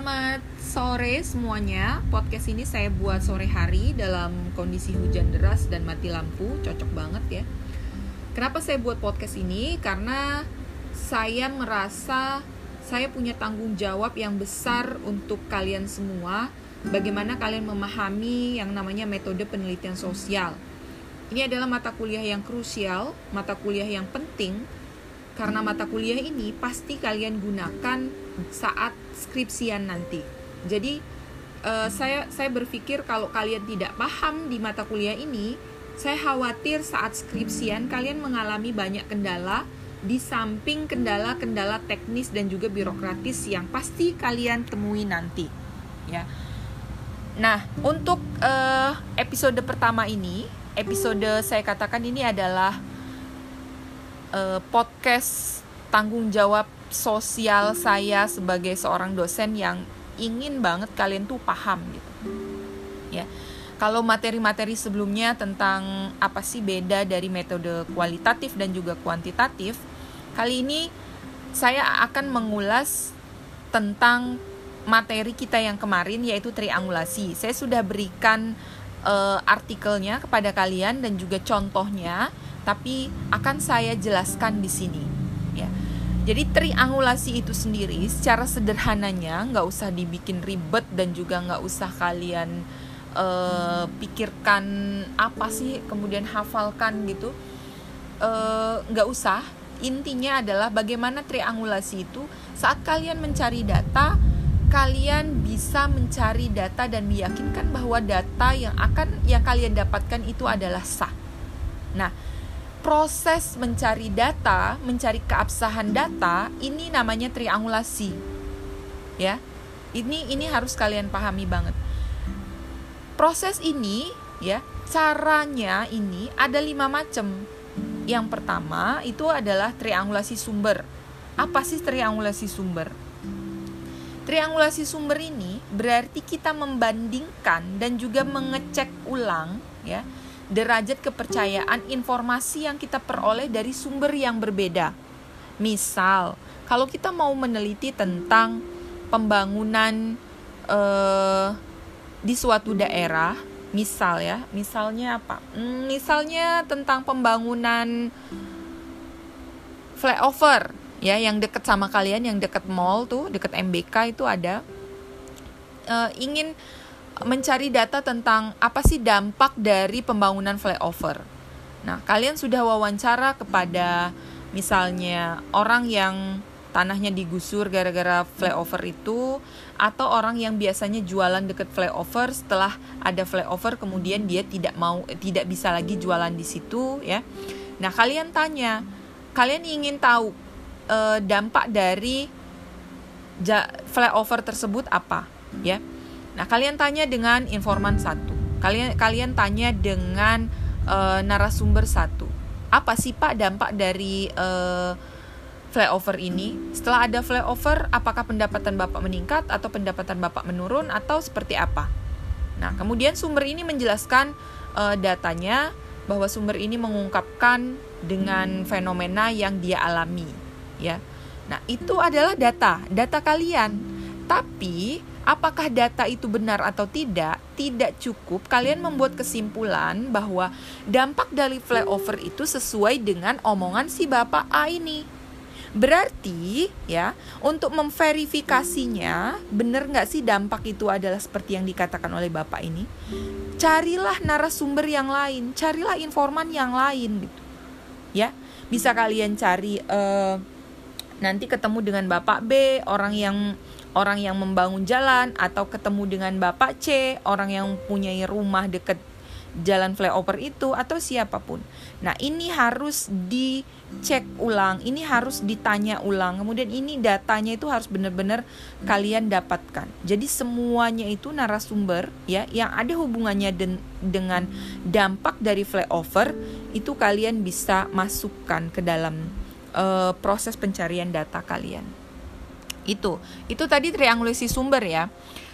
Selamat sore semuanya. Podcast ini saya buat sore hari dalam kondisi hujan deras dan mati lampu. Cocok banget ya. Kenapa saya buat podcast ini? Karena saya merasa saya punya tanggung jawab yang besar untuk kalian semua. Bagaimana kalian memahami yang namanya metode penelitian sosial. Ini adalah mata kuliah yang krusial, mata kuliah yang penting karena mata kuliah ini pasti kalian gunakan saat skripsian nanti. Jadi uh, saya saya berpikir kalau kalian tidak paham di mata kuliah ini, saya khawatir saat skripsian kalian mengalami banyak kendala di samping kendala-kendala teknis dan juga birokratis yang pasti kalian temui nanti, ya. Nah, untuk uh, episode pertama ini, episode saya katakan ini adalah uh, podcast tanggung jawab sosial saya sebagai seorang dosen yang ingin banget kalian tuh paham gitu. Ya. Kalau materi-materi sebelumnya tentang apa sih beda dari metode kualitatif dan juga kuantitatif, kali ini saya akan mengulas tentang materi kita yang kemarin yaitu triangulasi. Saya sudah berikan uh, artikelnya kepada kalian dan juga contohnya tapi akan saya jelaskan di sini jadi triangulasi itu sendiri secara sederhananya nggak usah dibikin ribet dan juga nggak usah kalian uh, pikirkan apa sih kemudian hafalkan gitu uh, nggak usah intinya adalah bagaimana triangulasi itu saat kalian mencari data kalian bisa mencari data dan meyakinkan bahwa data yang akan yang kalian dapatkan itu adalah sah. Nah, proses mencari data, mencari keabsahan data, ini namanya triangulasi. Ya. Ini ini harus kalian pahami banget. Proses ini ya, caranya ini ada lima macam. Yang pertama itu adalah triangulasi sumber. Apa sih triangulasi sumber? Triangulasi sumber ini berarti kita membandingkan dan juga mengecek ulang ya derajat kepercayaan informasi yang kita peroleh dari sumber yang berbeda. Misal, kalau kita mau meneliti tentang pembangunan eh, di suatu daerah, misal ya, misalnya apa? Hmm, misalnya tentang pembangunan flyover ya yang deket sama kalian yang deket mall tuh deket MBK itu ada uh, ingin mencari data tentang apa sih dampak dari pembangunan flyover. Nah, kalian sudah wawancara kepada misalnya orang yang tanahnya digusur gara-gara flyover itu atau orang yang biasanya jualan deket flyover setelah ada flyover kemudian dia tidak mau tidak bisa lagi jualan di situ ya. Nah, kalian tanya, kalian ingin tahu e, dampak dari flyover tersebut apa ya? Nah, kalian tanya dengan informan satu. Kalian kalian tanya dengan uh, narasumber satu. Apa sih Pak dampak dari uh, flyover ini? Setelah ada flyover, apakah pendapatan Bapak meningkat atau pendapatan Bapak menurun atau seperti apa? Nah, kemudian sumber ini menjelaskan uh, datanya bahwa sumber ini mengungkapkan dengan fenomena yang dia alami, ya. Nah, itu adalah data, data kalian. Tapi Apakah data itu benar atau tidak? Tidak cukup kalian membuat kesimpulan bahwa dampak dari flyover itu sesuai dengan omongan si Bapak A ini. Berarti ya untuk memverifikasinya benar nggak sih dampak itu adalah seperti yang dikatakan oleh Bapak ini? Carilah narasumber yang lain, carilah informan yang lain gitu. Ya, bisa kalian cari uh, nanti ketemu dengan Bapak B, orang yang orang yang membangun jalan atau ketemu dengan Bapak C, orang yang punya rumah dekat jalan flyover itu atau siapa pun. Nah, ini harus dicek ulang, ini harus ditanya ulang. Kemudian ini datanya itu harus benar-benar kalian dapatkan. Jadi semuanya itu narasumber ya yang ada hubungannya den dengan dampak dari flyover itu kalian bisa masukkan ke dalam uh, proses pencarian data kalian. Itu. Itu tadi triangulasi sumber ya.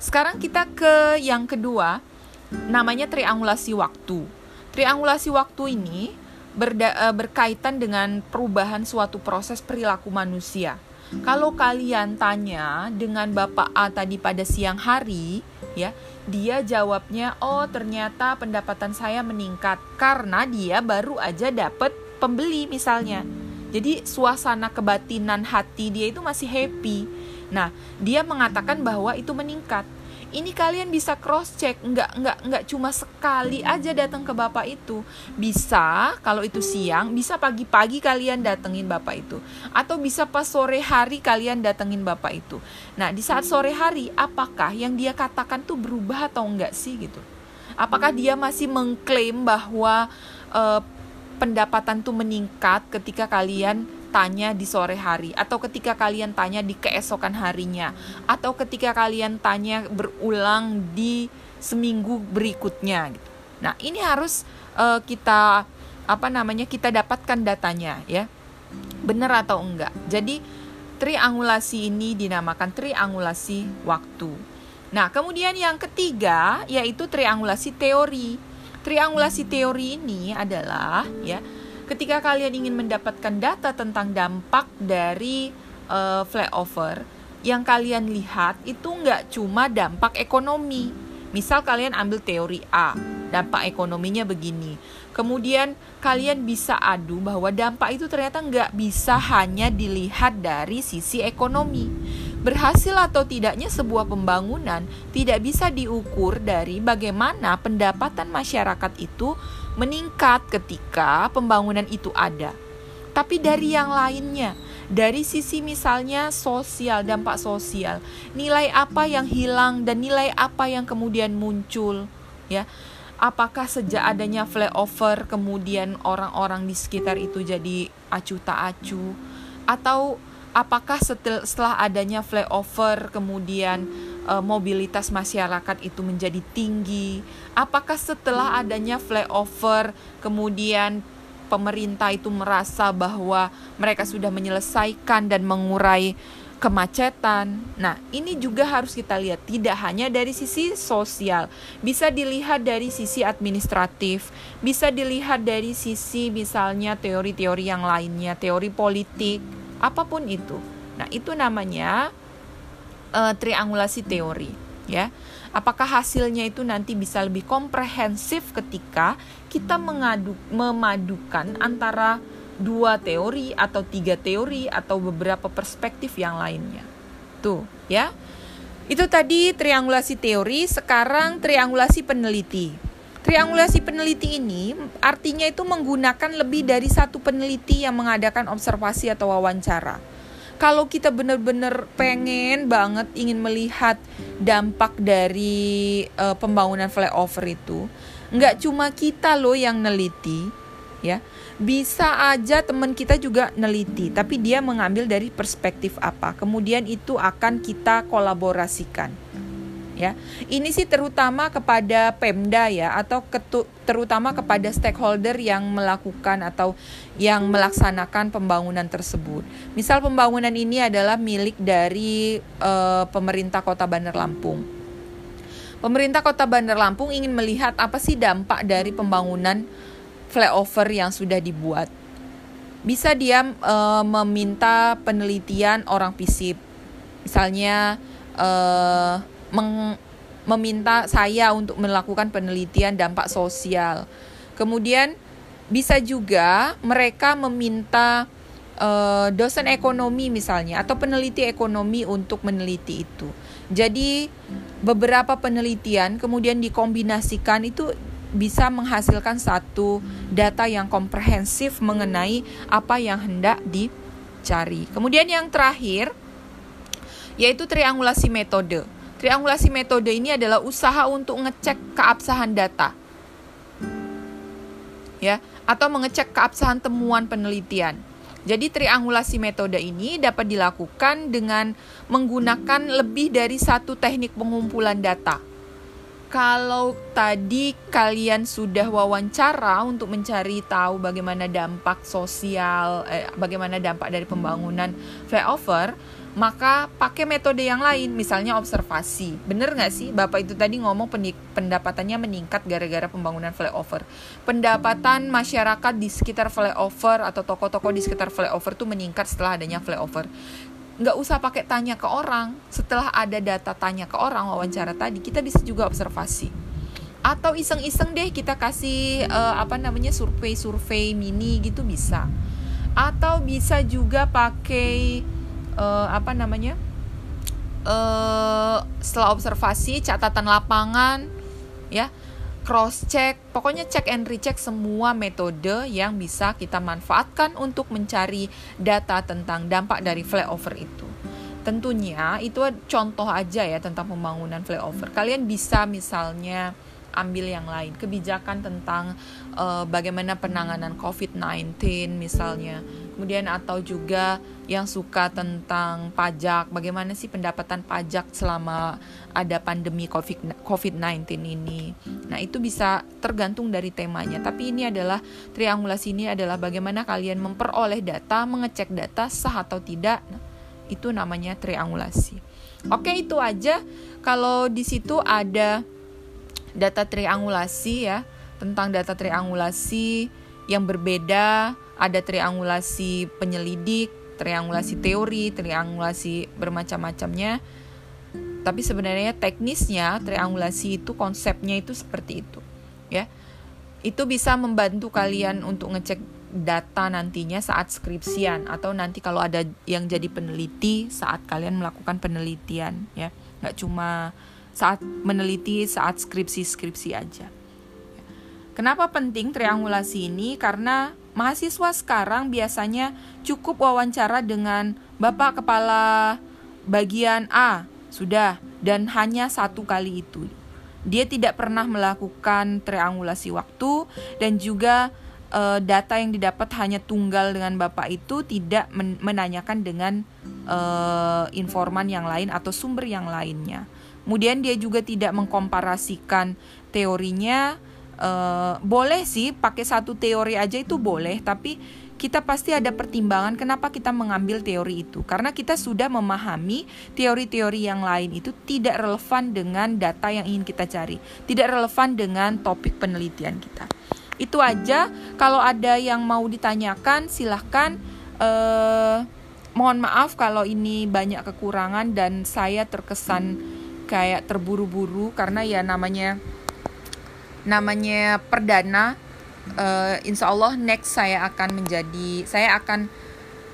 Sekarang kita ke yang kedua, namanya triangulasi waktu. Triangulasi waktu ini berda, uh, berkaitan dengan perubahan suatu proses perilaku manusia. Kalau kalian tanya dengan Bapak A tadi pada siang hari, ya, dia jawabnya, "Oh, ternyata pendapatan saya meningkat karena dia baru aja dapat pembeli misalnya." Jadi suasana kebatinan hati dia itu masih happy. Nah, dia mengatakan bahwa itu meningkat. Ini kalian bisa cross check nggak nggak nggak cuma sekali aja datang ke bapak itu. Bisa kalau itu siang bisa pagi-pagi kalian datengin bapak itu. Atau bisa pas sore hari kalian datengin bapak itu. Nah di saat sore hari apakah yang dia katakan tuh berubah atau enggak sih gitu? Apakah dia masih mengklaim bahwa uh, pendapatan tuh meningkat ketika kalian tanya di sore hari atau ketika kalian tanya di keesokan harinya atau ketika kalian tanya berulang di seminggu berikutnya gitu. Nah, ini harus uh, kita apa namanya? kita dapatkan datanya ya. Benar atau enggak. Jadi triangulasi ini dinamakan triangulasi waktu. Nah, kemudian yang ketiga yaitu triangulasi teori. Triangulasi teori ini adalah ya ketika kalian ingin mendapatkan data tentang dampak dari uh, flyover, yang kalian lihat itu nggak cuma dampak ekonomi. Misal kalian ambil teori A, dampak ekonominya begini. Kemudian kalian bisa adu bahwa dampak itu ternyata nggak bisa hanya dilihat dari sisi ekonomi. Berhasil atau tidaknya sebuah pembangunan tidak bisa diukur dari bagaimana pendapatan masyarakat itu meningkat ketika pembangunan itu ada. Tapi dari yang lainnya, dari sisi misalnya sosial, dampak sosial, nilai apa yang hilang dan nilai apa yang kemudian muncul, ya. Apakah sejak adanya flyover kemudian orang-orang di sekitar itu jadi acuh tak acuh atau apakah setelah adanya flyover kemudian uh, mobilitas masyarakat itu menjadi tinggi? Apakah setelah adanya flyover kemudian pemerintah itu merasa bahwa mereka sudah menyelesaikan dan mengurai kemacetan. Nah, ini juga harus kita lihat tidak hanya dari sisi sosial, bisa dilihat dari sisi administratif, bisa dilihat dari sisi misalnya teori-teori yang lainnya, teori politik, apa pun itu. Nah, itu namanya uh, triangulasi teori ya. Apakah hasilnya itu nanti bisa lebih komprehensif ketika kita mengadu memadukan antara dua teori atau tiga teori atau beberapa perspektif yang lainnya. Tuh, ya. Itu tadi triangulasi teori, sekarang triangulasi peneliti. Triangulasi peneliti ini artinya itu menggunakan lebih dari satu peneliti yang mengadakan observasi atau wawancara. Kalau kita benar-benar pengen banget ingin melihat dampak dari uh, pembangunan flyover itu, nggak cuma kita loh yang neliti, ya, bisa aja teman kita juga neliti, tapi dia mengambil dari perspektif apa, kemudian itu akan kita kolaborasikan ya. Ini sih terutama kepada Pemda ya atau ketu, terutama kepada stakeholder yang melakukan atau yang melaksanakan pembangunan tersebut. Misal pembangunan ini adalah milik dari uh, pemerintah Kota Bandar Lampung. Pemerintah Kota Bandar Lampung ingin melihat apa sih dampak dari pembangunan flyover yang sudah dibuat. Bisa dia uh, meminta penelitian orang FISIP. Misalnya uh, meng, meminta saya untuk melakukan penelitian dampak sosial. Kemudian bisa juga mereka meminta uh, dosen ekonomi misalnya atau peneliti ekonomi untuk meneliti itu. Jadi beberapa penelitian kemudian dikombinasikan itu bisa menghasilkan satu data yang komprehensif mengenai apa yang hendak dicari. Kemudian yang terakhir yaitu triangulasi metode. Triangulasi metode ini adalah usaha untuk ngecek keabsahan data. Ya, atau mengecek keabsahan temuan penelitian. Jadi triangulasi metode ini dapat dilakukan dengan menggunakan lebih dari satu teknik pengumpulan data. Kalau tadi kalian sudah wawancara untuk mencari tahu bagaimana dampak sosial, eh, bagaimana dampak dari pembangunan flyover, maka pakai metode yang lain, misalnya observasi. Bener nggak sih, Bapak itu tadi ngomong pendapatannya meningkat gara-gara pembangunan flyover. Pendapatan masyarakat di sekitar flyover atau toko-toko di sekitar flyover tuh meningkat setelah adanya flyover. nggak usah pakai tanya ke orang setelah ada data tanya ke orang wawancara tadi kita bisa juga observasi atau iseng-iseng deh kita kasih uh, apa namanya survei-survei mini gitu bisa atau bisa juga pakai uh, apa namanya uh, setelah observasi catatan lapangan ya cross check, pokoknya check and recheck semua metode yang bisa kita manfaatkan untuk mencari data tentang dampak dari flyover itu. Tentunya itu contoh aja ya tentang pembangunan flyover. Kalian bisa misalnya ambil yang lain, kebijakan tentang uh, bagaimana penanganan COVID-19 misalnya kemudian atau juga yang suka tentang pajak, bagaimana sih pendapatan pajak selama ada pandemi COVID-19 ini. Nah, itu bisa tergantung dari temanya, tapi ini adalah triangulasi ini adalah bagaimana kalian memperoleh data, mengecek data sah atau tidak. Nah, itu namanya triangulasi. Oke, itu aja. Kalau di situ ada data triangulasi ya, tentang data triangulasi yang berbeda ada triangulasi penyelidik, triangulasi teori, triangulasi bermacam-macamnya. Tapi sebenarnya teknisnya triangulasi itu konsepnya itu seperti itu, ya. Itu bisa membantu kalian untuk ngecek data nantinya saat skripsian atau nanti kalau ada yang jadi peneliti saat kalian melakukan penelitian ya nggak cuma saat meneliti saat skripsi-skripsi aja kenapa penting triangulasi ini karena Mahasiswa sekarang biasanya cukup wawancara dengan Bapak Kepala bagian A, sudah, dan hanya satu kali itu. Dia tidak pernah melakukan triangulasi waktu dan juga e, data yang didapat hanya tunggal dengan Bapak itu tidak men menanyakan dengan e, informan yang lain atau sumber yang lainnya. Kemudian dia juga tidak mengkomparasikan teorinya. Uh, boleh sih pakai satu teori aja itu boleh tapi kita pasti ada pertimbangan kenapa kita mengambil teori itu. Karena kita sudah memahami teori-teori yang lain itu tidak relevan dengan data yang ingin kita cari. Tidak relevan dengan topik penelitian kita. Itu aja. Kalau ada yang mau ditanyakan silahkan. Uh, mohon maaf kalau ini banyak kekurangan dan saya terkesan kayak terburu-buru karena ya namanya namanya perdana uh, insya Allah next saya akan menjadi saya akan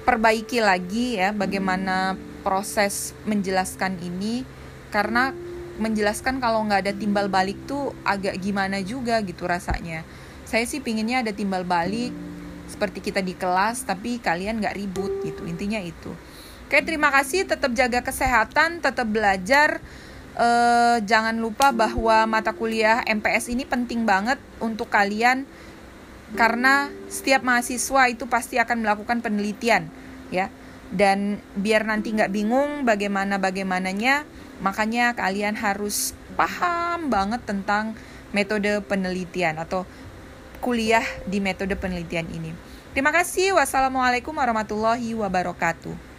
perbaiki lagi ya bagaimana proses menjelaskan ini. Karena menjelaskan kalau nggak ada timbal balik tuh agak gimana juga gitu rasanya. Saya sih pinginnya ada timbal balik seperti kita di kelas tapi kalian nggak ribut gitu intinya itu. Oke terima kasih tetap jaga kesehatan tetap belajar uh, jangan lupa bahwa mata kuliah MPS ini penting banget untuk kalian karena setiap mahasiswa itu pasti akan melakukan penelitian ya dan biar nanti nggak bingung bagaimana bagaimananya makanya kalian harus paham banget tentang metode penelitian atau kuliah di metode penelitian ini. Terima kasih. Wassalamualaikum warahmatullahi wabarakatuh.